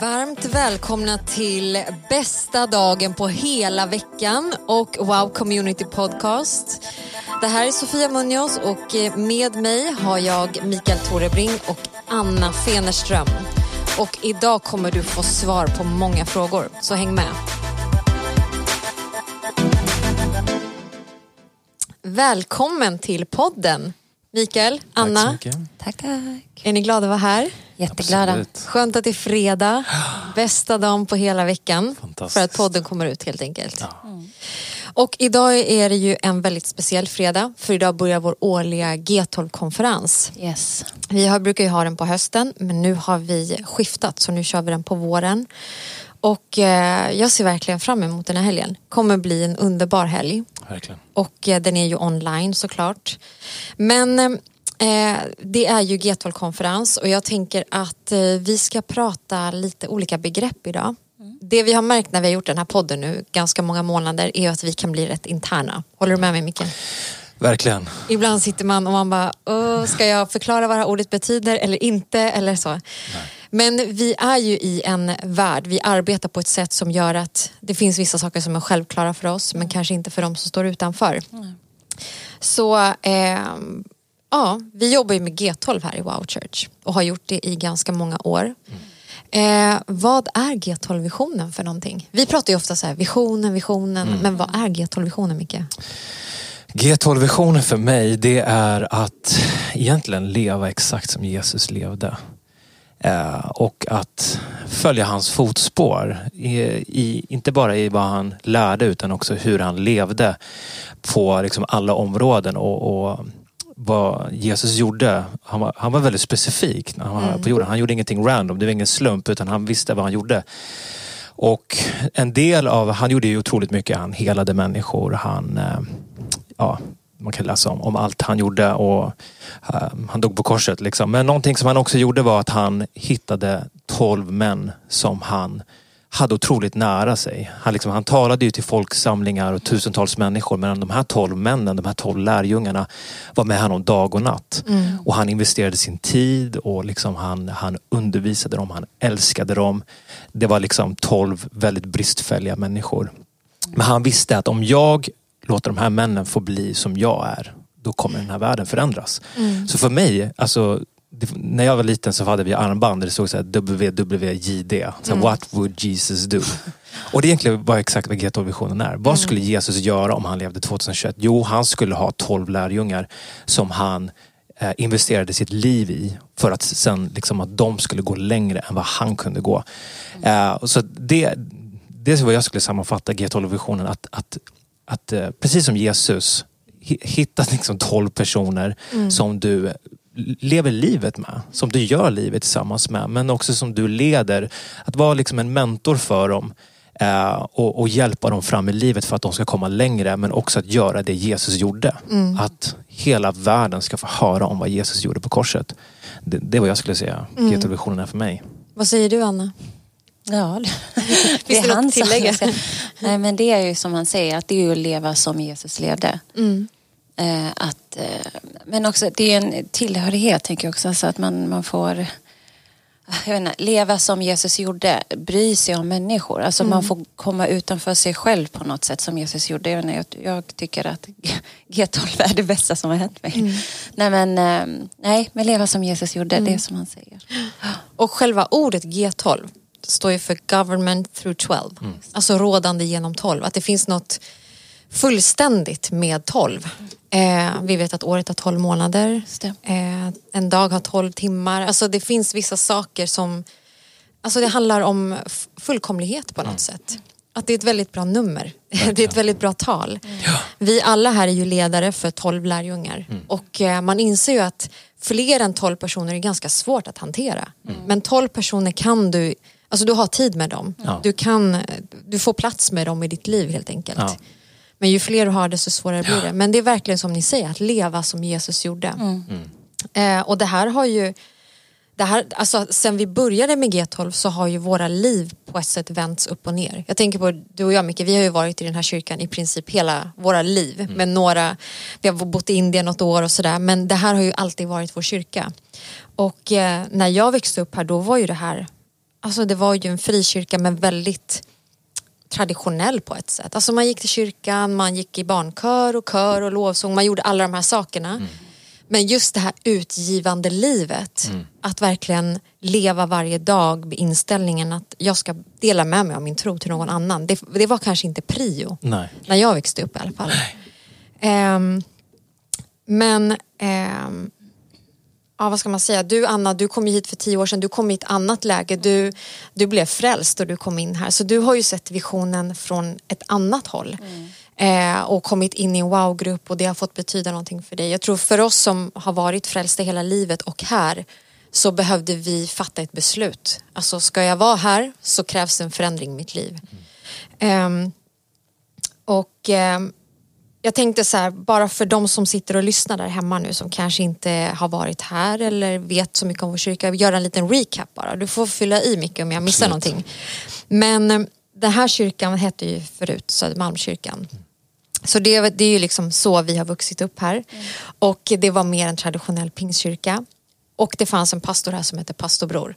Varmt välkomna till bästa dagen på hela veckan och Wow Community Podcast. Det här är Sofia Munoz och eh, med mig har jag Mikael Torebring och Anna Fenerström. Och idag kommer du få svar på många frågor, så häng med. Välkommen till podden. Mikael, Anna. Tack så mycket. Tack, tack. Är ni glada att vara här? Jätteglada. Absolut. Skönt att det är fredag. Bästa dagen på hela veckan. Fantastiskt. För att podden kommer ut helt enkelt. Och idag är det ju en väldigt speciell fredag. För idag börjar vår årliga G12-konferens. Yes. Vi har, brukar ju ha den på hösten men nu har vi skiftat så nu kör vi den på våren. Och eh, jag ser verkligen fram emot den här helgen. kommer bli en underbar helg. Verkligen. Och eh, den är ju online såklart. Men eh, det är ju G12-konferens och jag tänker att eh, vi ska prata lite olika begrepp idag. Det vi har märkt när vi har gjort den här podden nu ganska många månader är att vi kan bli rätt interna. Håller du med mig Micke? Verkligen. Ibland sitter man och man bara, "Åh, ska jag förklara vad det här ordet betyder eller inte eller så. Men vi är ju i en värld, vi arbetar på ett sätt som gör att det finns vissa saker som är självklara för oss men kanske inte för de som står utanför. Så ehm, ja, vi jobbar ju med G12 här i Wow Church och har gjort det i ganska många år. Eh, vad är G12-visionen för någonting? Vi pratar ju ofta så här, visionen, visionen, men vad är G12-visionen Micke? G12-visionen för mig det är att egentligen leva exakt som Jesus levde. Eh, och att följa hans fotspår. I, i, inte bara i vad han lärde utan också hur han levde på liksom alla områden. Och, och vad Jesus gjorde, han var, han var väldigt specifik när han var på jorden. Han gjorde ingenting random, det var ingen slump utan han visste vad han gjorde. Och en del av, han gjorde ju otroligt mycket, han helade människor, han, eh, ja, man kan läsa om, om allt han gjorde och eh, han dog på korset liksom. Men någonting som han också gjorde var att han hittade tolv män som han hade otroligt nära sig. Han, liksom, han talade ju till folksamlingar och tusentals människor men de här tolv männen, de här tolv lärjungarna var med honom dag och natt. Och han investerade sin tid och liksom han, han undervisade dem, han älskade dem. Det var liksom tolv väldigt bristfälliga människor. Men han visste att om jag låter de här männen få bli som jag är, då kommer den här världen förändras. Så för mig, alltså när jag var liten så hade vi armband där det stod så här WWJD. Så här, What would Jesus do? Och det egentligen var exakt vad G12-visionen är. Vad skulle Jesus göra om han levde 2021? Jo, han skulle ha 12 lärjungar som han eh, investerade sitt liv i för att sen liksom att de skulle gå längre än vad han kunde gå. Eh, och så det, det är vad jag skulle sammanfatta G12-visionen. Att, att, att eh, precis som Jesus hi- hitta liksom 12 personer som du lever livet med. Som du gör livet tillsammans med. Men också som du leder. Att vara liksom en mentor för dem. Eh, och, och hjälpa dem fram i livet för att de ska komma längre. Men också att göra det Jesus gjorde. Att hela världen ska få höra om vad Jesus gjorde på korset. Det, det är vad jag skulle säga G12-visionen är för mig. Vad säger du Anna? Ja, det något han som- Nej, men det är ju som han säger, att det är ju att leva som Jesus levde. Mm. Eh, att, eh, men också, det är en tillhörighet, tänker jag också. Alltså att man, man får jag inte, leva som Jesus gjorde, bry sig om människor. Alltså Mm. man får komma utanför sig själv på något sätt som Jesus gjorde. Jag, inte, jag, jag tycker att G12 är det bästa som har hänt mig. Mm. Nej, men, eh, nej, men leva som Jesus gjorde, det är som han säger. Och själva ordet G12 står ju för government through 12. Alltså rådande genom 12. Att det finns något fullständigt med 12. Eh, vi vet att året har 12 månader. Eh, en dag har 12 timmar. Alltså det finns vissa saker som... Alltså det handlar om fullkomlighet på något sätt. Att det är ett väldigt bra nummer. Det är ett väldigt bra tal. Vi alla här är ju ledare för 12 lärjungar. Och eh, man inser ju att fler än 12 personer är ganska svårt att hantera. Men 12 personer kan du, alltså du har tid med dem. Ja. Du, kan, du får plats med dem i ditt liv helt enkelt. Ja. Men ju fler du har desto svårare blir det. Men det är verkligen som ni säger, att leva som Jesus gjorde. Eh, och det här har ju det här, alltså, sen vi började med G12 så har ju våra liv på ett sätt vänts upp och ner. Jag tänker på du och jag Micke, vi har ju varit i den här kyrkan i princip hela våra liv. Mm. Men några, vi har bott i Indien något år och sådär. Men det här har ju alltid varit vår kyrka. Och eh, när jag växte upp här då var ju det här, alltså det var ju en frikyrka men väldigt traditionell på ett sätt. Alltså man gick till kyrkan, man gick i barnkör och kör och lovsång, man gjorde alla de här sakerna. Mm. Men just det här utgivande livet, mm. att verkligen leva varje dag med inställningen att jag ska dela med mig av min tro till någon annan. Det, det var kanske inte prio Nej. när jag växte upp i alla fall. Um, men um, ja, vad ska man säga, du Anna, du kom hit för tio år sedan, du kom i ett annat läge, du, du blev frälst och du kom in här. Så du har ju sett visionen från ett annat håll. Mm. Eh, och kommit in i en wow-grupp och det har fått betyda någonting för dig. Jag tror för oss som har varit frälsta hela livet och här så behövde vi fatta ett beslut. Alltså ska jag vara här så krävs en förändring i mitt liv. Mm. Eh, och eh, jag tänkte så här, bara för de som sitter och lyssnar där hemma nu som kanske inte har varit här eller vet så mycket om vår kyrka, göra en liten recap bara. Du får fylla i mycket om jag missar Absolut. någonting. Men eh, den här kyrkan hette ju förut Södermalmskyrkan. Så det, det är ju liksom så vi har vuxit upp här. Mm. Och det var mer en traditionell pingstkyrka. Och det fanns en pastor här som hette pastor Bror.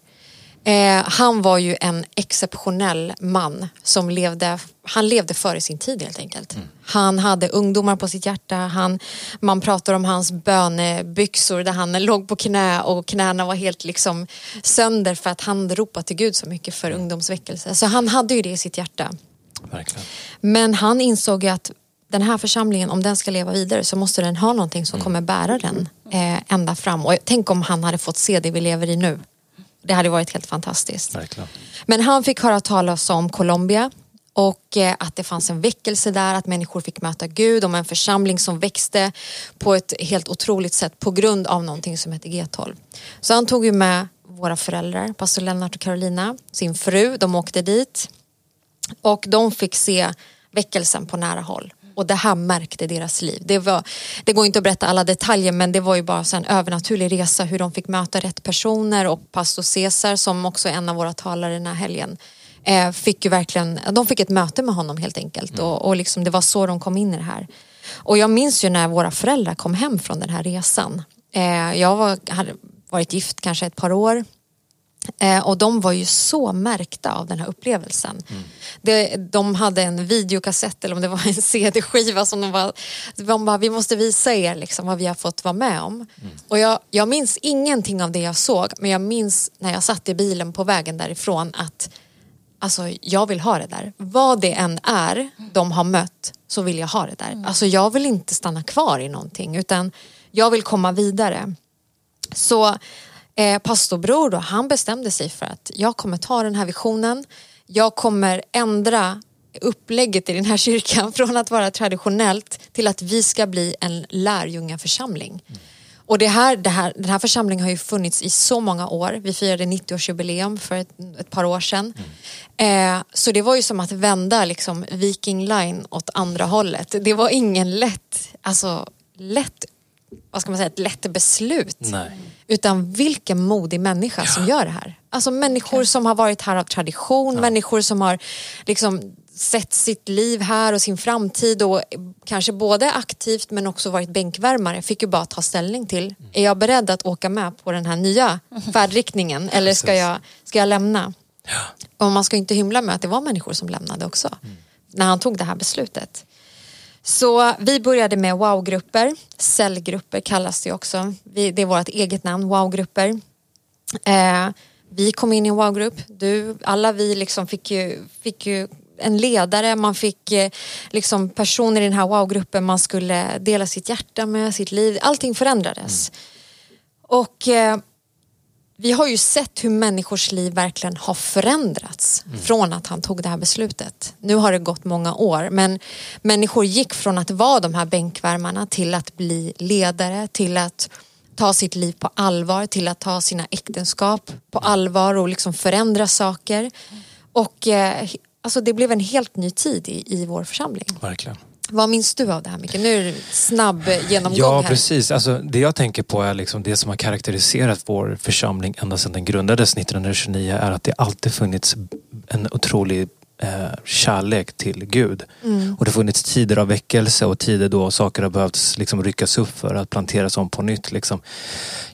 Eh, han var ju en exceptionell man som levde, han levde före sin tid helt enkelt. Mm. Han hade ungdomar på sitt hjärta, han, man pratar om hans bönebyxor där han låg på knä och knäna var helt liksom sönder för att han ropat till Gud så mycket för mm. ungdomsväckelse. Så han hade ju det i sitt hjärta. Verkligen. Men han insåg ju att den här församlingen, om den ska leva vidare så måste den ha någonting som mm. kommer bära den eh, ända fram. Och tänk om han hade fått se det vi lever i nu. Det hade varit helt fantastiskt. Verkligen. Men han fick höra talas om Colombia och eh, att det fanns en väckelse där, att människor fick möta Gud, om en församling som växte på ett helt otroligt sätt på grund av någonting som heter G12. Så han tog ju med våra föräldrar, pastor Lennart och Carolina, sin fru, de åkte dit och de fick se väckelsen på nära håll och det här märkte deras liv. Det, var, det går inte att berätta alla detaljer men det var ju bara en övernaturlig resa hur de fick möta rätt personer och pastor Cesar som också är en av våra talare den här helgen eh, fick ju verkligen, de fick ett möte med honom helt enkelt mm. och, och liksom, det var så de kom in i det här. Och jag minns ju när våra föräldrar kom hem från den här resan. Eh, jag var, hade varit gift kanske ett par år Eh, och de var ju så märkta av den här upplevelsen. Mm. Det, de hade en videokassett eller om det var en CD-skiva som de var, de bara, vi måste visa er liksom vad vi har fått vara med om. Mm. Och jag, jag minns ingenting av det jag såg men jag minns när jag satt i bilen på vägen därifrån att alltså, jag vill ha det där. Vad det än är de har mött så vill jag ha det där. Mm. Alltså, jag vill inte stanna kvar i någonting utan jag vill komma vidare. Så eh, pastorbror då, han bestämde sig för att jag kommer ta den här visionen. Jag kommer ändra upplägget i den här kyrkan från att vara traditionellt till att vi ska bli en lärjungaförsamling. Mm. Och det här, det här, den här församlingen har ju funnits i så många år. Vi firade 90-årsjubileum för ett, ett, par år sedan. Mm. Eh, så det var ju som att vända liksom, Viking Line åt andra hållet. Det var ingen lätt, alltså, lätt vad ska man säga, ett lätt beslut. Nej. Utan vilken modig människa ja. som gör det här. Alltså människor ja. som har varit här av tradition, ja. människor som har liksom sett sitt liv här och sin framtid och kanske både aktivt men också varit bänkvärmare fick ju bara ta ställning till. Mm. Är jag beredd att åka med på den här nya färdriktningen eller ska jag, ska jag lämna? Och man ska inte hymla med att det var människor som lämnade också. Mm. När han tog det här beslutet. Så vi började med wow-grupper, cellgrupper kallas det också. Vi, det är vårt eget namn, wow-grupper. Eh, vi kom in i en wow-grupp, du, alla vi liksom fick ju, fick ju en ledare, man fick eh, liksom personer i den här wow-gruppen man skulle dela sitt hjärta med, sitt liv. Allting förändrades. Mm. Och eh, vi har ju sett hur människors liv verkligen har förändrats mm. från att han tog det här beslutet. Nu har det gått många år men människor gick från att vara de här bänkvärmarna till att bli ledare, till att ta sitt liv på allvar, till att ta sina äktenskap på allvar och liksom förändra saker. Och eh, alltså det blev en helt ny tid i, i vår församling. Verkligen. Vad minns du av det här Micke? Nu är det snabb genomgång Ja, här. precis. Alltså, det jag tänker på är liksom det som har karaktäriserat vår församling ända sedan den grundades 1929 är att det alltid funnits en otrolig eh, kärlek till Gud. Mm. Och det har funnits tider av väckelse och tider då saker har behövt liksom ryckas upp för att planteras om på nytt. Liksom.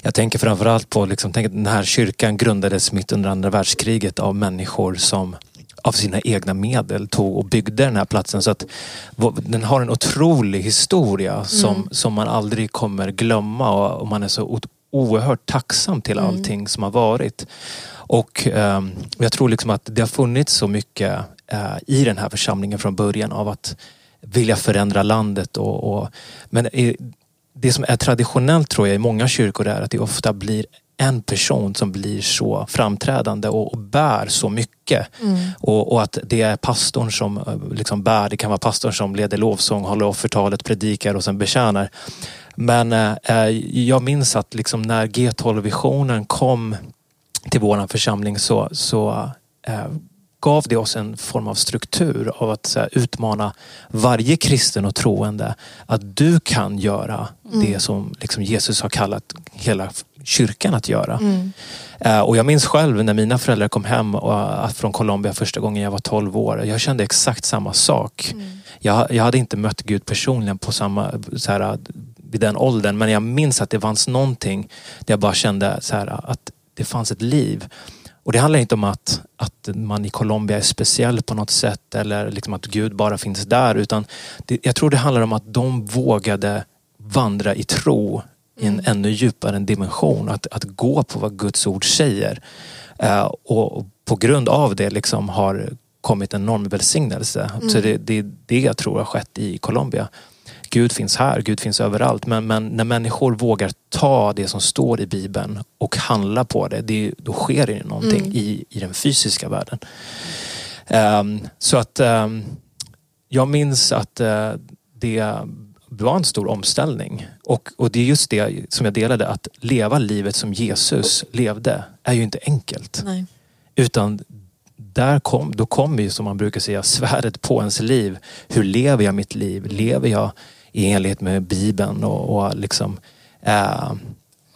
Jag tänker framförallt på, liksom, tänk den här kyrkan grundades mitt under andra världskriget av människor som av sina egna medel tog och byggde den här platsen. Så att den har en otrolig historia som, som man aldrig kommer glömma och, och man är så oerhört tacksam till allting som har varit. Och ehm, jag tror liksom att det har funnits så mycket eh, i den här församlingen från början av att vilja förändra landet. Och, och, men i, det som är traditionellt tror jag i många kyrkor är att det ofta blir en person som blir så framträdande och, och bär så mycket. Och, och att det är pastorn som eh, liksom bär, det kan vara pastorn som leder lovsång, håller offertalet, predikar och sen betjänar. Men eh, eh, jag minns att liksom när G12-visionen kom till våran församling så, så eh, gav det oss en form av struktur av att här, utmana varje kristen och troende att du kan göra det som liksom, Jesus har kallat hela kyrkan att göra. Eh, och jag minns själv när mina föräldrar kom hem eh, från Colombia första gången jag var 12 år. Jag kände exakt samma sak. Jag, jag hade inte mött Gud personligen på samma, så här, vid den åldern men jag minns att det fanns någonting där jag bara kände så här, att det fanns ett liv. Och det handlar inte om att, att man i Colombia är speciell på något sätt eller liksom att Gud bara finns där utan det, jag tror det handlar om att de vågade vandra i tro i en ännu djupare dimension. Att, att gå på vad Guds ord säger. Eh, och, på grund av det liksom har kommit en enorm välsignelse. Så det, det är det jag tror har skett i Colombia. Gud finns här, Gud finns överallt. Men, men när människor vågar ta det som står i Bibeln och handla på det, det då sker det någonting i, i den fysiska världen. Ehm, så att ehm, jag minns att eh, det var en stor omställning. Och, och det är just det som jag delade, att leva livet som Jesus levde är ju inte enkelt. Nej. Utan där kom, då kommer ju som man brukar säga svärdet på ens liv. Hur lever jag mitt liv? Lever jag i enlighet med Bibeln och, och liksom eh,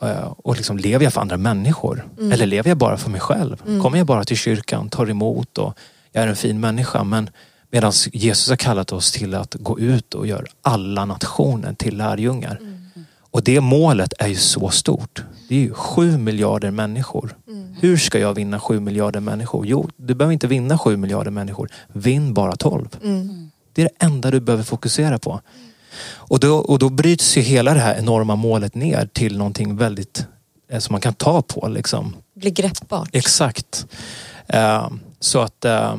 eh, och liksom, lever jag för andra människor? Eller lever jag bara för mig själv? Kommer jag bara till kyrkan, tar emot och jag är en fin människa. Men medan Jesus har kallat oss till att gå ut och göra alla nationer till lärjungar. Och det målet är ju så stort. Det är ju sju miljarder människor. Hur ska jag vinna sju miljarder människor? Jo, du behöver inte vinna sju miljarder människor. Vinn bara tolv. Det är det enda du behöver fokusera på. Och då, och då bryts ju hela det här enorma målet ner till någonting väldigt eh, som man kan ta på. Liksom. Blir greppbart. Exakt. Eh, så att, eh,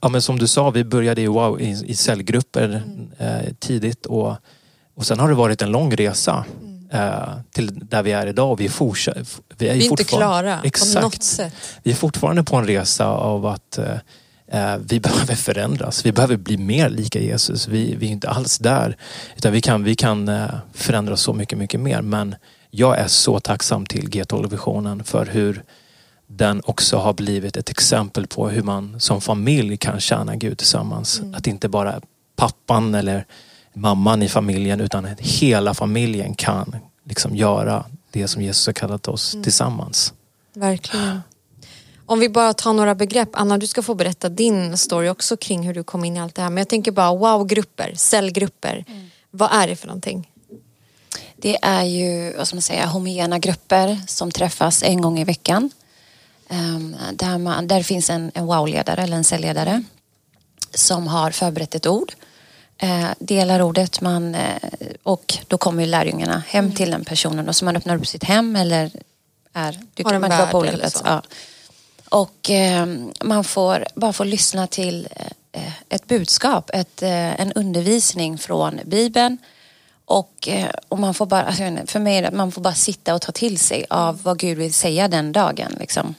ja, men som du sa, vi började i, wow, i, i cellgrupper eh, tidigt och, och sen har det varit en lång resa eh, till där vi är idag. Och vi, fortsätter, vi är, Vi är inte klara Exakt. på något sätt. Vi är fortfarande på en resa av att eh, eh, vi behöver förändras. Vi behöver bli mer lika Jesus. Vi, vi är inte alls där. Utan vi kan, vi kan eh, förändras så mycket, mycket mer. Men jag är så tacksam till G12-visionen för hur den också har blivit ett exempel på hur man som familj kan tjäna Gud tillsammans. Att inte bara pappan eller mamman i familjen utan hela familjen kan liksom göra det som Jesus har kallat oss tillsammans. Verkligen. Om vi bara tar några begrepp. Anna, du ska få berätta din story också kring hur du kom in i allt det här. Men jag tänker bara wow-grupper, cellgrupper. Vad är det för någonting? Det är ju vad ska man säga, homogena grupper som träffas en gång i veckan. Ehm, där, man, där finns en, en wow-ledare eller en cellledare som har förberett ett ord. Eh, delar ordet man, eh, och då kommer ju lärjungarna hem till den personen. Och så man öppnar upp sitt hem eller är, du Har en man värld på olika plats. Ja. Och eh, man får bara få lyssna till eh, ett budskap, ett, en undervisning från Bibeln. Och, och man får bara, alltså, för mig det man får bara sitta och ta till sig av vad Gud vill säga den dagen. Liksom.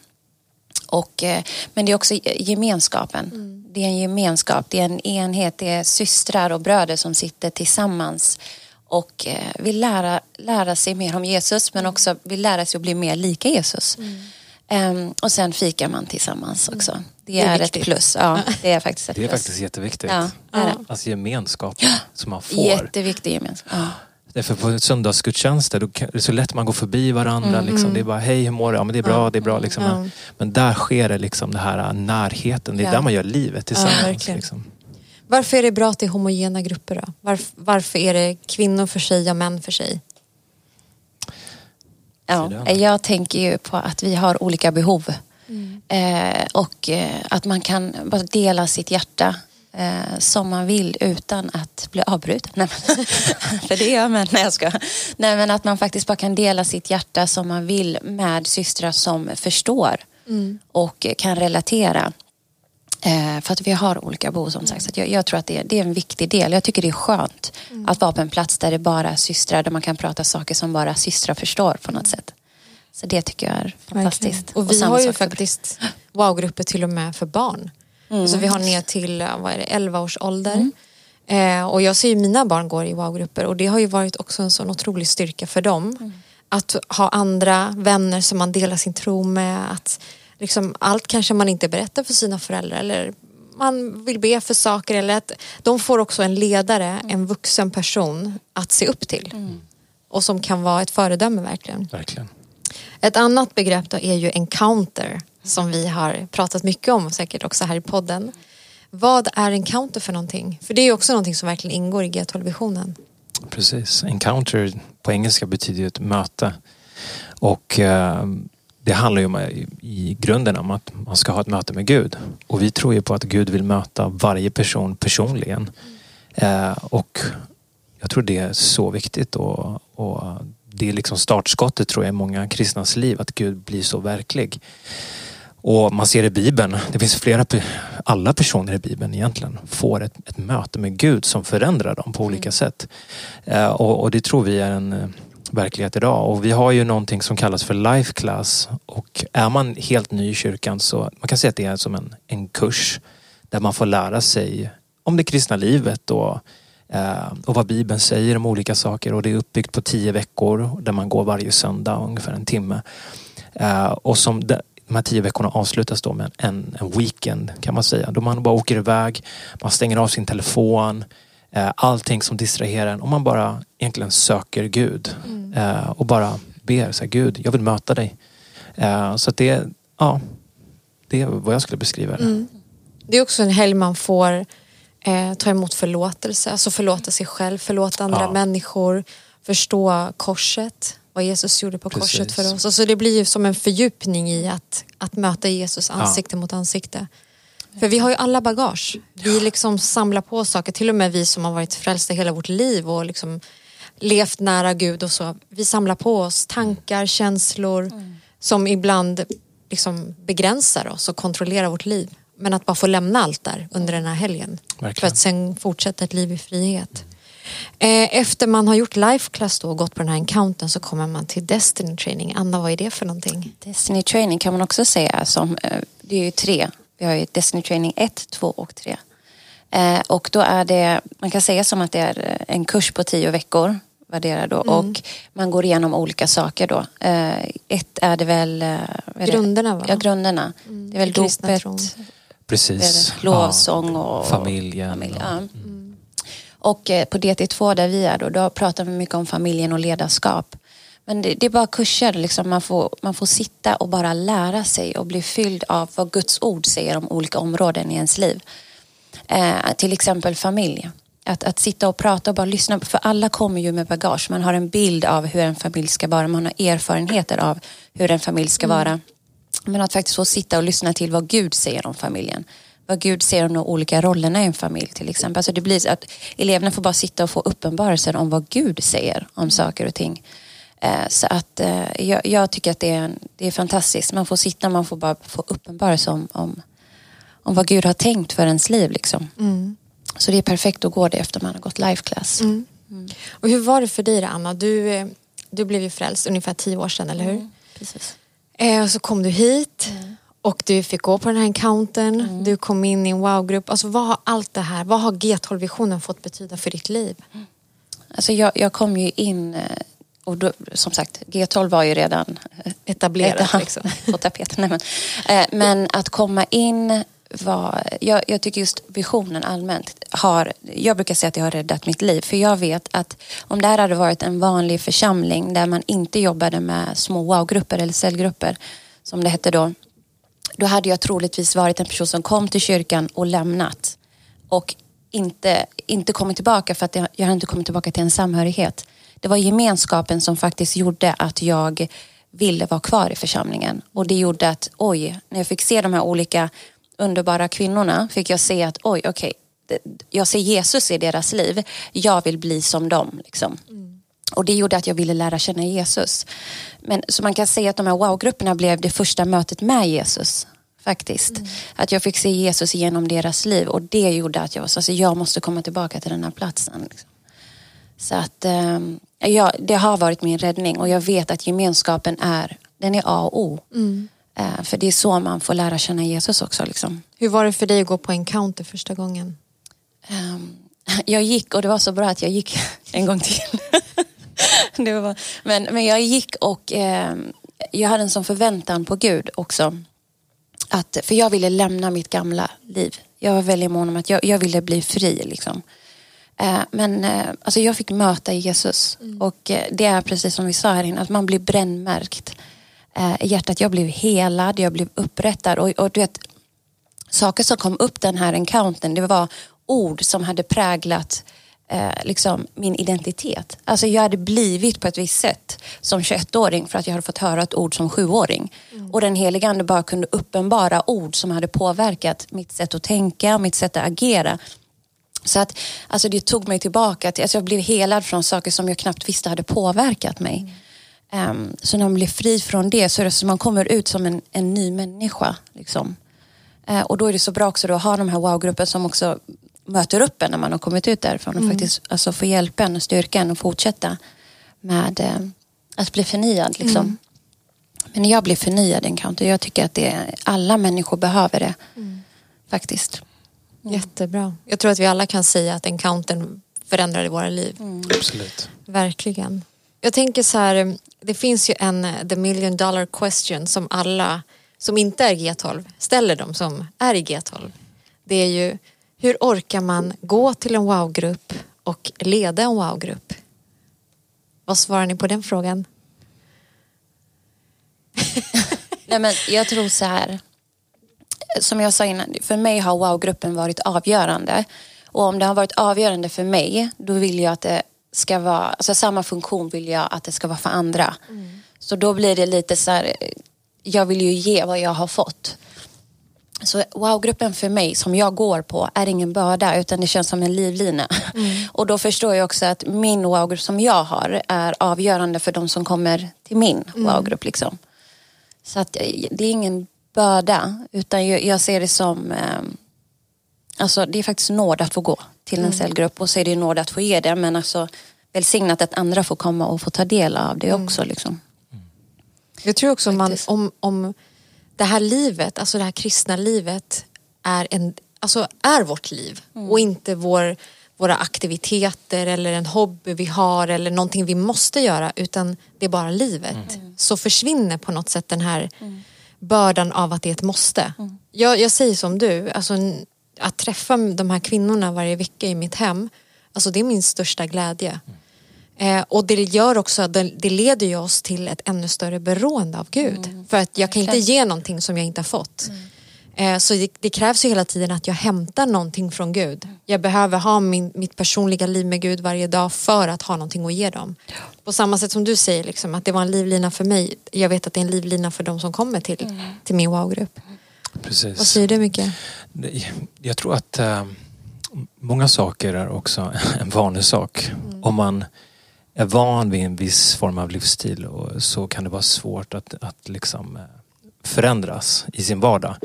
Och, eh, men det är också gemenskapen. Det är en gemenskap, det är en enhet, det är systrar och bröder som sitter tillsammans och eh, vill lära, lära sig mer om Jesus men också vill lära sig att bli mer lika Jesus. Ehm, och sen fikar man tillsammans också. Det Det, är är, ett plus. Ja, det är faktiskt ett Det är plus. faktiskt jätteviktigt. Ja, det är det. Alltså gemenskap som man får. Jätteviktig gemenskap. Ja. Därför på söndagsgudstjänster, då kan, det är så lätt man går förbi varandra. Mm. Liksom. Det är bara, hej hur mår du? Ja men det är bra, det är bra. Liksom. Ja. Men, där sker det liksom, det här äh, närheten. Det är Ja. där man gör livet tillsammans. verkligen. liksom. Varför är det bra att det är homogena grupper då? Varf, varför är det kvinnor för sig och män för sig? Ja, jag tänker ju på att vi har olika behov. Eh, och eh, att man kan bara dela sitt hjärta eh, som man vill utan att bli avbruten. Nej, men, för det gör man. Nej, jag ska. Nej, men att man faktiskt bara kan dela sitt hjärta som man vill med systrar som förstår och kan relatera. Eh, för att vi har olika behov som sagt. Så jag, jag tror att det, är- det är en viktig del. Jag tycker det är skönt att vara på en plats där det bara är systrar, där man kan prata saker som bara systrar förstår på något sätt. Så det tycker jag är fantastiskt. Verkligen. Och vi samma har ju faktiskt wow-grupper till och med för barn. Så vi har ner till vad är det, 11 års ålder. Eh, och jag ser ju mina barn går i wow-grupper och det har ju varit också en sån otrolig styrka för dem. Att ha andra vänner som man delar sin tro med. Att liksom, allt kanske man inte berättar för sina föräldrar eller man vill be för saker. Eller att de får också en ledare, en vuxen person att se upp till. Och som kan vara ett föredöme verkligen. Verkligen. Ett annat begrepp då är ju encounter som vi har pratat mycket om säkert också här i podden. Vad är encounter för någonting? För det är ju också någonting som verkligen ingår i G12-visionen. Precis. Encounter på engelska betyder ju ett möte. Och eh, det handlar ju om, i, i grunden om att man ska ha ett möte med Gud. Och vi tror ju på att Gud vill möta varje person personligen. Eh, och jag tror det är så viktigt och, och det är liksom startskottet tror jag i många kristnas liv att Gud blir så verklig. Och man ser i Bibeln, det finns flera, alla personer i Bibeln egentligen får ett, ett möte med Gud som förändrar dem på olika sätt. Eh, och, och det tror vi är en eh, verklighet idag. Och vi har ju någonting som kallas för life class. Och är man helt ny i kyrkan så man kan säga att det är som en, en kurs där man får lära sig om det kristna livet och, eh, och vad Bibeln säger om olika saker. Och det är uppbyggt på tio veckor där man går varje söndag ungefär en timme. Eh, och som de, de här tio veckorna avslutas då med en, en weekend kan man säga. Då man bara åker iväg, man stänger av sin telefon, eh, allting som distraherar en och man bara egentligen söker Gud. Eh, och bara ber, så här, Gud jag vill möta dig. Eh, så det, ja, det är vad jag skulle beskriva det. Det är också en helg man får eh, ta emot förlåtelse, alltså förlåta sig själv, förlåta andra Ja. människor, förstå korset, vad Jesus gjorde på korset Precis. för oss. Alltså det blir ju som en fördjupning i att, att möta Jesus ansikte mot ansikte. För vi har ju alla bagage. Vi liksom samlar på saker, till och med vi som har varit frälsta hela vårt liv och liksom levt nära Gud och så. Vi samlar på oss tankar, känslor som ibland liksom begränsar oss och kontrollerar vårt liv. Men att bara få lämna allt där under den här helgen. För Verkligen. att sen fortsätta ett liv i frihet. Eh, Efter man har gjort life class då och gått på den här encounten så kommer man till Destiny training. Anna, vad är det för någonting? Destiny Training kan man också säga som, eh, det är ju tre. Vi har ju Destiny Training 1, 2 och 3. Eh, och då är det, man kan säga som att det är en kurs på tio veckor värderar då och man går igenom olika saker då. Ett är det väl... är det? Grunderna, va? Ja, grunderna. det är väl dopet, Precis. är det, lovsång och... Familjen. familj, och- ja. Och eh, på DT2 där vi är då, då pratar vi mycket om familjen och ledarskap. Men det, det är bara kurser, liksom man, får, man får sitta och bara lära sig och bli fylld av vad Guds ord säger om olika områden i ens liv. Eh, till exempel familj. Att, att sitta och prata och bara lyssna, för alla kommer ju med bagage. Man har en bild av hur en familj ska vara, man har erfarenheter av hur en familj ska vara. Men att faktiskt få sitta och lyssna till vad Gud säger om familjen. Vad Gud säger om de olika rollerna i en familj till exempel. Alltså det blir så att eleverna får bara sitta och få uppenbarelser om vad Gud säger om saker och ting. Eh, Så att eh, jag, jag tycker att det är, det är fantastiskt. Man får sitta, man får bara få uppenbarelse om, om, om vad Gud har tänkt för ens liv. Liksom. Så det är perfekt att gå det efter man har gått life class. Och hur var det för dig då, Anna? Du, eh, du blev ju frälst ungefär tio år sedan, eller hur? Precis. Eh, och så kom du hit och du fick gå på den här encountern. Du kom in i en wow-grupp. Alltså, vad har allt det här, vad har G12-visionen fått betyda för ditt liv? Alltså jag, jag kom ju in eh, och då, som sagt G12 var ju redan Etablerat Ja, liksom. på tapeten. Nej, men, eh, men att komma in var, jag, jag tycker just visionen allmänt har, jag brukar säga att det har räddat mitt liv. För jag vet att om det här hade varit en vanlig församling där man inte jobbade med små wow-grupper eller cellgrupper, som det hette då, då hade jag troligtvis varit en person som kom till kyrkan och lämnat. Och inte, inte kommit tillbaka för att jag, jag hade inte kommit tillbaka till en samhörighet. Det var gemenskapen som faktiskt gjorde att jag ville vara kvar i församlingen. Och det gjorde att, oj, när jag fick se de här olika underbara kvinnorna fick jag se att, oj, okej, okay, jag ser Jesus i deras liv. Jag vill bli som dem. Liksom. Mm. Och det gjorde att jag ville lära känna Jesus. Men, så man kan säga att de här wow-grupperna blev det första mötet med Jesus. Faktiskt. Mm. Att jag fick se Jesus genom deras liv och det gjorde att jag var så alltså, jag måste komma tillbaka till den här platsen. Liksom. Så att um, ja, det har varit min räddning och jag vet att gemenskapen är, den är A och O. Mm. Uh, för det är så man får lära känna Jesus också. Liksom. Hur var det för dig att gå på encounter första gången? Um, jag gick och det var så bra att jag gick en gång till. det var, men, men jag gick och um, jag hade en sån förväntan på Gud också. Att, för jag ville lämna mitt gamla liv. Jag var väldigt mån om att jag, jag ville bli fri. Liksom. Eh, men eh, alltså jag fick möta Jesus mm. och eh, det är precis som vi sa här inne, att man blir brännmärkt i hjärtat. Jag blev helad, jag blev upprättad och, och du vet, saker som kom upp den här encountern, det var ord som hade präglat eh, liksom min identitet. Alltså jag hade blivit på ett visst sätt som 21-åring för att jag hade fått höra ett ord som sjuåring. Mm. Och den helige ande bara kunde uppenbara ord som hade påverkat mitt sätt att tänka, mitt sätt att agera. Så att alltså det tog mig tillbaka till, alltså jag blev helad från saker som jag knappt visste hade påverkat mig. Mm. Um, så när man blir fri från det så är det som man kommer ut som en, en ny människa. Liksom. Uh, och då är det så bra också att ha de här wow-grupper som också möter upp en när man har kommit ut därifrån och mm. faktiskt alltså, få hjälpen och styrkan att fortsätta med uh, att bli förnyad. Liksom. Mm. Men jag blir förnyad encounter. Jag tycker att det, alla människor behöver det. Mm. Faktiskt. Mm. Jättebra. Jag tror att vi alla kan säga att encountern förändrade våra liv. Mm. Absolut. Verkligen. Jag tänker så här, det finns ju en the million dollar question som alla som inte är G12 ställer dem som är i G12. Det är ju hur orkar man gå till en wow-grupp och leda en wow-grupp? Vad svarar ni på den frågan? Nej, men jag tror så här som jag sa innan, för mig har wow-gruppen varit avgörande. Och om det har varit avgörande för mig, då vill jag att det ska vara, alltså samma funktion vill jag att det ska vara för andra. Mm. Så då blir det lite så här, jag vill ju ge vad jag har fått. Så wow-gruppen för mig, som jag går på, är ingen börda utan det känns som en livlina. Mm. Och då förstår jag också att min wow-grupp som jag har är avgörande för de som kommer till min mm. wow-grupp. Liksom. Så att det är ingen börda utan jag, jag ser det som eh, Alltså det är faktiskt nåd att få gå till en mm. cellgrupp och så är det nåd att få ge det men alltså välsignat att andra får komma och få ta del av det mm. också. Liksom. Jag tror också man, om, om det här livet, alltså det här kristna livet är, en, alltså är vårt liv mm. och inte vår, våra aktiviteter eller en hobby vi har eller någonting vi måste göra utan det är bara livet. Mm. Så försvinner på något sätt den här mm bördan av att det är ett måste. Mm. Jag, jag säger som du, alltså, att träffa de här kvinnorna varje vecka i mitt hem, alltså det är min största glädje. Mm. Eh, och det gör också, det, det leder ju oss till ett ännu större beroende av Gud. Mm. För att jag kan inte ge någonting som jag inte har fått. Mm. Eh, så det, det, krävs ju hela tiden att jag hämtar någonting från Gud. Jag behöver ha min, mitt personliga liv med Gud varje dag för att ha någonting att ge dem. På samma sätt som du säger, liksom, att det var en livlina för mig. Jag vet att det är en livlina för de som kommer till, mm. till min wow-grupp. Precis. Vad säger du Micke? Jag tror att äh, många saker är också en vanlig sak. Mm. Om man är van vid en viss form av livsstil och så kan det vara svårt att, att liksom äh, förändras i sin vardag.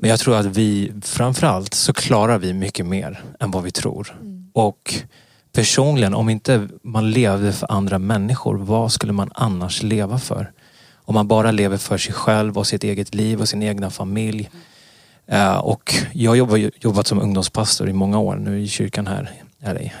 Men jag tror att vi framförallt så klarar vi mycket mer än vad vi tror. Mm. Och personligen, om inte man levde för andra människor, vad skulle man annars leva för? Om man bara lever för sig själv och sitt eget liv och sin egna familj. Uh, och jag har jobbat som ungdomspastor i många år nu i kyrkan här. Eller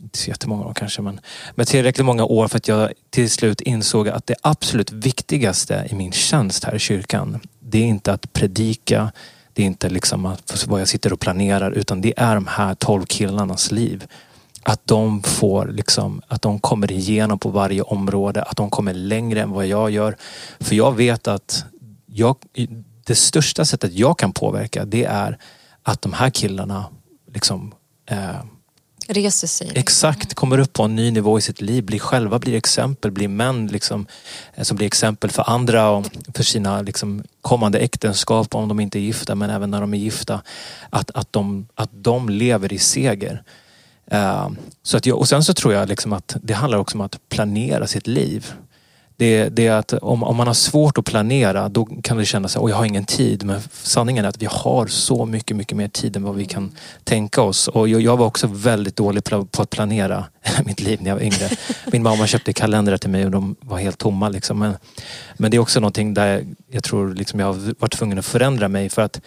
inte så jättemånga år kanske men, men tillräckligt många år för att jag till slut insåg att det absolut viktigaste i min tjänst här i kyrkan det är inte att predika, Det är inte liksom att, vad jag sitter och planerar utan det är de här tolv killarnas liv. Att de får liksom, att de kommer igenom på varje område, att de kommer längre än vad jag gör. För jag vet att jag, det största sättet jag kan påverka det är att de här killarna liksom eh, Reser sig. Exakt, kommer upp på en ny nivå i sitt liv, blir själva blir exempel, blir män liksom, eh, som blir exempel för andra och för sina liksom, kommande äktenskap om de inte är gifta men även när de är gifta. Att, att, de, att de lever i seger. Uh, så att jag, och sen så tror jag liksom att det handlar också om att planera sitt liv det, det är att om, om man har svårt att planera då kan det kännas att jag har ingen tid. Men sanningen är att vi har så mycket, mycket mer tid än vad vi kan tänka oss. Och jag, jag var också väldigt dålig på att planera mitt liv när jag var yngre. Min mamma köpte kalendrar till mig och de var helt tomma. Liksom. Men, men det är också någonting där jag tror liksom jag har varit tvungen att förändra mig. För att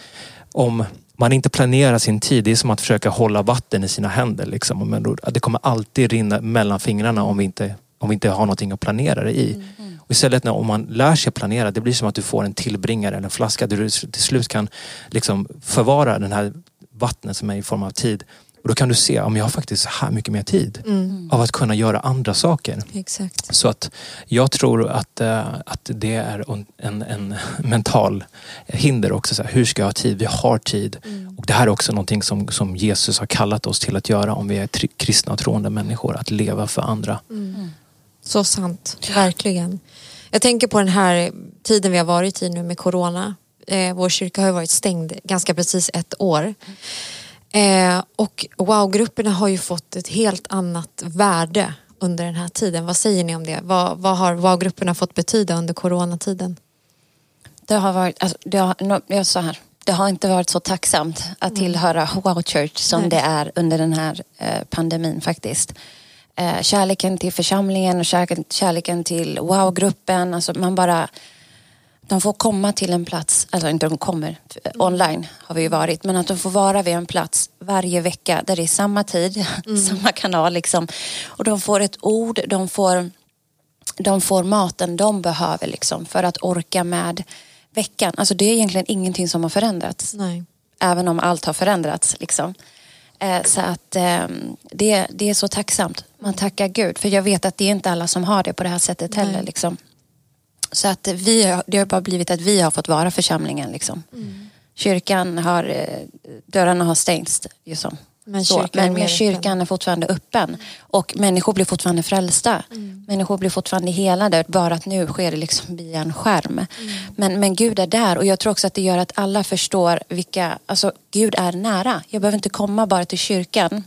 om man inte planerar sin tid, det är som att försöka hålla vatten i sina händer. Liksom. Men då, det kommer alltid rinna mellan fingrarna om vi inte om vi inte har någonting att planera det i. Mm. Och istället när, om man lär sig planera, det blir som att du får en tillbringare eller en flaska där du till slut kan liksom förvara den här vattnet som är i form av tid. Och då kan du se, om jag har faktiskt så här mycket mer tid mm. av att kunna göra andra saker. Exakt. Så att jag tror att, äh, att det är en, en mental hinder också. Så här, hur ska jag ha tid? Vi har tid. Mm. Och det här är också någonting som, som Jesus har kallat oss till att göra om vi är kristna och troende människor. Att leva för andra. Mm. Så sant, verkligen. Jag tänker på den här tiden vi har varit i nu med corona. Eh, vår kyrka har varit stängd ganska precis ett år. Eh, och wow-grupperna har ju fått ett helt annat värde under den här tiden. Vad säger ni om det? Vad, vad har wow-grupperna fått betyda under coronatiden? Det har varit, alltså, det har, jag så här, det har inte varit så tacksamt att mm. tillhöra Wow Church som Nej. det är under den här eh, pandemin faktiskt eh, kärleken till församlingen och kärleken, kärleken till wow-gruppen. Alltså man bara, de får komma till en plats, alltså inte de kommer, online har vi ju varit, men att de får vara vid en plats varje vecka där det är samma tid, mm. samma kanal liksom. Och de får ett ord, de får, de får maten de behöver liksom för att orka med veckan. Alltså det är egentligen ingenting som har förändrats. Nej. Även om allt har förändrats liksom. Eh, så att ehm, det, det är så tacksamt. Man tackar Gud. För jag vet att det är inte alla som har det på det här sättet heller. Liksom. Så att vi, det har bara blivit att vi har fått vara församlingen. Liksom. Mm. Kyrkan har, eh, dörrarna har stängts. Liksom. Men, så, men, men kyrkan är fortfarande öppen och människor blir fortfarande frälsta. Mm. Människor blir fortfarande helade, bara att nu sker det liksom via en skärm. Mm. Men, men Gud är där och jag tror också att det gör att alla förstår vilka, alltså Gud är nära. Jag behöver inte komma bara till kyrkan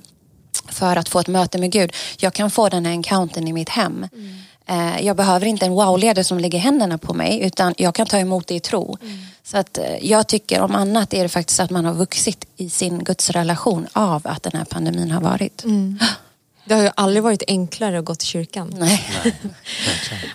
för att få ett möte med Gud. Jag kan få den här encountern i mitt hem. Mm. Eh, jag behöver inte en wow-ledare som lägger händerna på mig utan jag kan ta emot det i tro. Mm. Så att eh, jag tycker om annat är det faktiskt att man har vuxit i sin gudsrelation av att den här pandemin har varit. Mm. Det har ju aldrig varit enklare att gå till kyrkan. Nej. Nej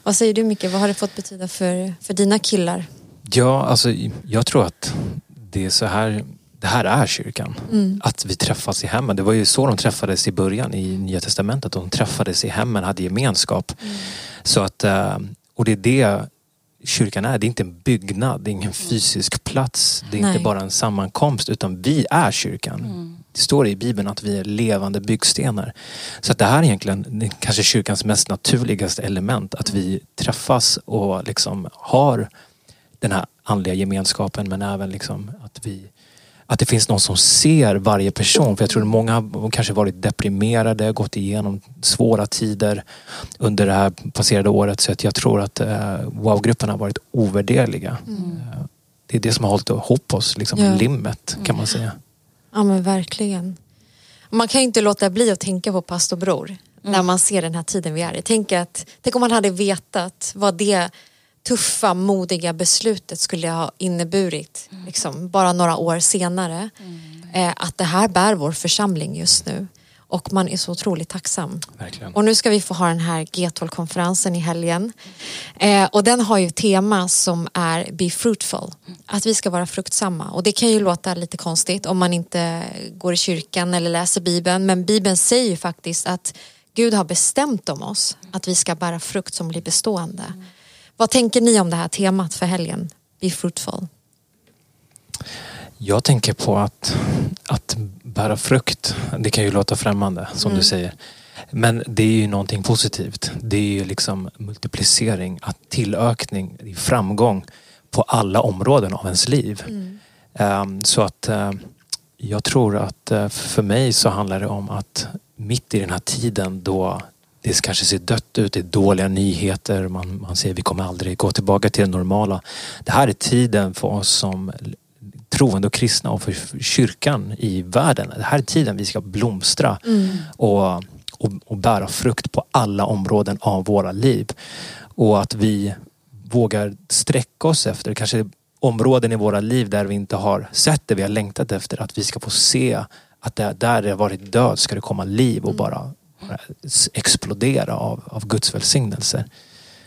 vad säger du Micke, vad har det fått betyda för, för dina killar? Ja, alltså jag tror att det är så här det här är kyrkan. Mm. Att vi träffas i hemmen. Det var ju så de träffades i början i Nya Testamentet. De träffades i hemmen, hade gemenskap. Mm. Så att, eh, och det är det kyrkan är. Det är inte en byggnad, det är ingen fysisk plats. Det är Nej. inte bara en sammankomst utan vi är kyrkan. Mm. Det står i Bibeln att vi är levande byggstenar. Så att det här är egentligen kanske kyrkans mest naturligaste element. Att vi träffas och liksom har den här andliga gemenskapen men även liksom att vi att det finns någon som ser varje person. För jag tror att många har kanske varit deprimerade, gått igenom svåra tider under det här passerade året. Så att jag tror att eh, wow-grupperna har varit ovärderliga. Mm. Eh, det är det som har hållit ihop oss, liksom ja. limmet kan man säga. Ja men verkligen. Man kan ju inte låta bli att tänka på pastor Bror mm. när man ser den här tiden vi är i. Tänk, att, tänk om man hade vetat vad det tuffa, modiga beslutet skulle ha inneburit mm. liksom, bara några år senare. Mm. Eh, att det här bär vår församling just nu. Och man är så otroligt tacksam. Verkligen. Och nu ska vi få ha den här G12-konferensen i helgen. Eh, och den har ju tema som är Be fruitful. Att vi ska vara fruktsamma. Och det kan ju låta lite konstigt om man inte går i kyrkan eller läser Bibeln. Men Bibeln säger ju faktiskt att Gud har bestämt om oss att vi ska bära frukt som blir bestående. Vad tänker ni om det här temat för helgen? Be fruitful. Jag tänker på att, att bära frukt, det kan ju låta främmande som Mm. du säger. Men det är ju någonting positivt. Det är ju liksom multiplicering, att tillökning, framgång på alla områden av ens liv. Mm. Ehm, Så att eh, jag tror att eh, för mig så handlar det om att mitt i den här tiden då det kanske ser dött ut, det är dåliga nyheter, man, man säger vi kommer aldrig gå tillbaka till det normala. Det här är tiden för oss som troende och kristna och för kyrkan i världen. Det här är tiden vi ska blomstra Mm. och, och, och bära frukt på alla områden av våra liv. Och att vi vågar sträcka oss efter kanske områden i våra liv där vi inte har sett det vi har längtat efter. Att vi ska få se att det, där det har varit död ska det komma liv och bara, bara explodera av, av Guds välsignelser.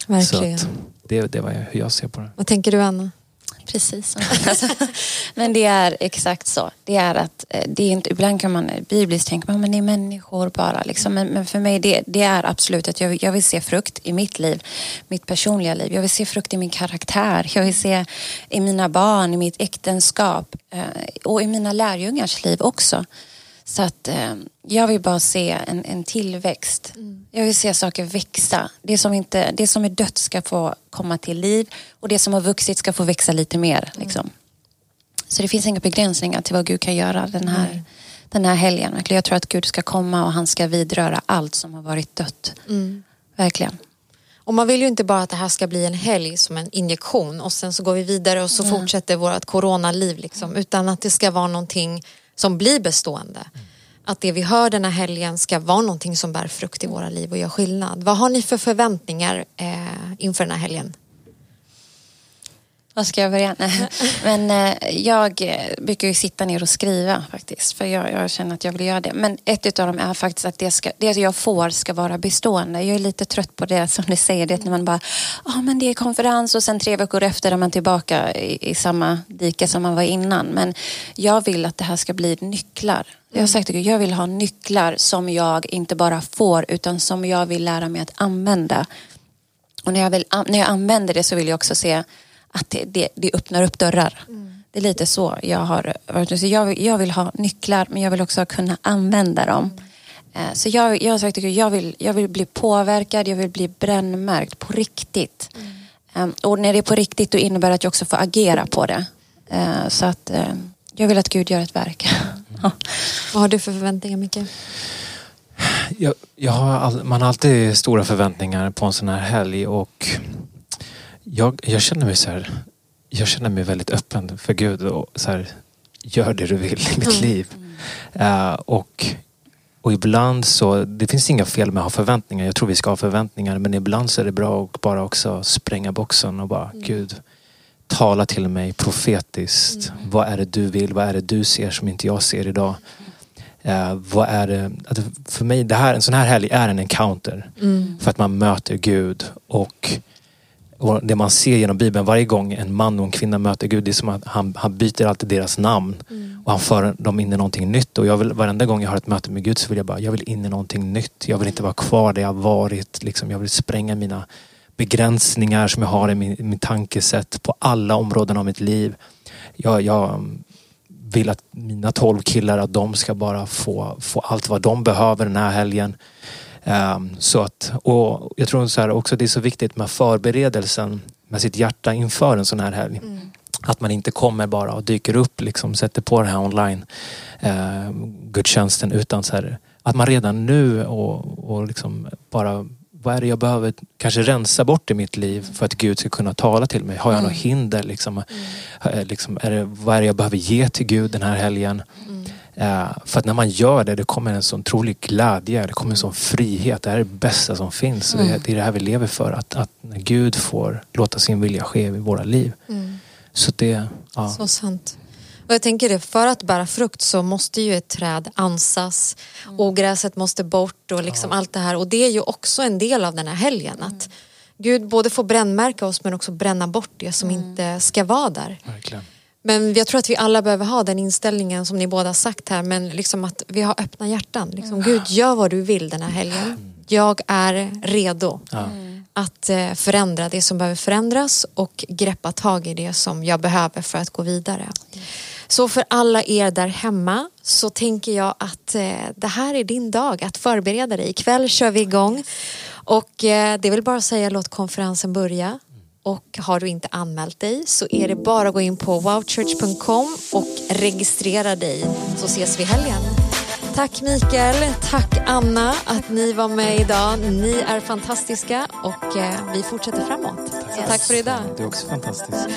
Verkligen. Det, det var hur jag ser på det. Vad tänker du Anna? Precis. Alltså, men det är exakt så. Det är att eh, det är inte, ibland kan man bibliskt tänka men det är människor bara. Liksom. Men, men för mig det, det är absolut att jag, vill- jag vill se frukt i mitt liv, mitt personliga liv. Jag vill se frukt i min karaktär. Jag vill se i mina barn, i mitt äktenskap eh, och i mina lärjungars liv också. Så att eh, jag vill bara se en, en tillväxt. Jag vill se saker växa. Det som, inte, det som är dött ska få komma till liv och det som har vuxit ska få växa lite mer. Liksom. Så det finns inga begränsningar till vad Gud kan göra den här, den här helgen. Verkligen. Jag tror att Gud ska komma och han ska vidröra allt som har varit dött. Verkligen. Och man vill ju inte bara att det här ska bli en helg som en injektion och sen så går vi vidare och så fortsätter vårt coronaliv liksom. Utan att det ska vara någonting som blir bestående. Att det vi hör den här helgen ska vara någonting som bär frukt i våra liv och gör skillnad. Vad har ni för förväntningar eh, inför den här helgen? Vad ska jag börja? Nej. Men eh, jag brukar ju sitta ner och skriva faktiskt. För jag, jag känner att jag vill göra det. Men ett av dem är faktiskt att det, ska, det jag får ska vara bestående. Jag är lite trött på det som ni säger. Det när man bara, ja men det är konferens och sen tre veckor efter är man tillbaka i, i samma dike som man var innan. Men jag vill att det här ska bli nycklar. Jag har sagt att jag vill ha nycklar som jag inte bara får utan som jag vill lära mig att använda. Och när jag, vill, när jag använder det så vill jag också se att det, det, det öppnar upp dörrar. Det är lite så jag har varit. Så jag, vill- jag vill ha nycklar men jag vill också kunna använda dem. Eh, Så jag, jag har sagt att jag vill, jag vill bli påverkad, jag vill bli brännmärkt på riktigt. Eh, Och när det är på riktigt då innebär det att jag också får agera på det. Eh, Så att eh, jag vill att Gud gör ett verk. Ja. Vad har du för förväntningar Micke? Jag, jag har all, man har alltid stora förväntningar på en sån här helg och jag, jag känner mig så här, jag känner mig väldigt öppen för Gud och så här, gör det du vill i mitt liv. Eh, och, och ibland så, det finns inga fel med att ha förväntningar. Jag tror vi ska ha förväntningar men ibland så är det bra att bara också spränga boxen och bara Gud, tala till mig profetiskt. Vad är det du vill? Vad är det du ser som inte jag ser idag? Eh, vad är det, att för mig, det här, en sån här helg är en encounter. För att man möter Gud och, och det man ser genom Bibeln varje gång en man och en kvinna möter Gud, det är som att han, han byter alltid deras namn. Och han för dem in i någonting nytt. Och jag vill, varenda gång jag har ett möte med Gud så vill jag bara, jag vill in i någonting nytt. Jag vill inte vara kvar där jag varit. Liksom, jag vill spränga mina begränsningar som jag har i min, min tankesätt på alla områden av mitt liv. Jag, jag vill att mina tolv killar att de ska bara få, få allt vad de behöver den här helgen. Ehm, så att, och jag tror så här också det är så viktigt med förberedelsen med sitt hjärta inför en sån här helg. Att man inte kommer bara och dyker upp, liksom, sätter på den här online eh, gudstjänsten utan så här, att man redan nu och, och liksom bara vad är det jag behöver kanske rensa bort i mitt liv för att Gud ska kunna tala till mig? Har jag något hinder? Liksom, Eh, liksom, är det, vad är det jag behöver ge till Gud den här helgen? Eh, för att när man gör det, det kommer en sån trolig glädje, det kommer en sån frihet. Det här är det bästa som finns. Och Det, är det här vi lever för. Att, att när Gud får låta sin vilja ske i våra liv. Så det, ja. Så sant. Och jag tänker det, för att bära frukt så måste ju ett träd ansas, ogräset måste bort och liksom allt det här. Och det är ju också en del av den här helgen. Att Gud både får brännmärka oss men också bränna bort det som inte ska vara där. verkligen. Men jag tror att vi alla behöver ha den inställningen som ni båda sagt här. Men liksom att vi har öppna hjärtan. Liksom, Gud, gör vad du vill den här helgen. Jag är redo Ja. att eh, förändra det som behöver förändras och greppa tag i det som jag behöver för att gå vidare. Så för alla er där hemma så tänker jag att eh, det här är din dag att förbereda dig. Ikväll kör vi igång och eh, det väl bara säga låt konferensen börja. Och har du inte anmält dig så är det bara att gå in på wowchurch.com och registrera dig så ses vi helgen. Tack Mikael, tack Anna att ni var med idag. Ni är fantastiska och eh, vi fortsätter framåt. Så tack för idag. Du är också fantastisk.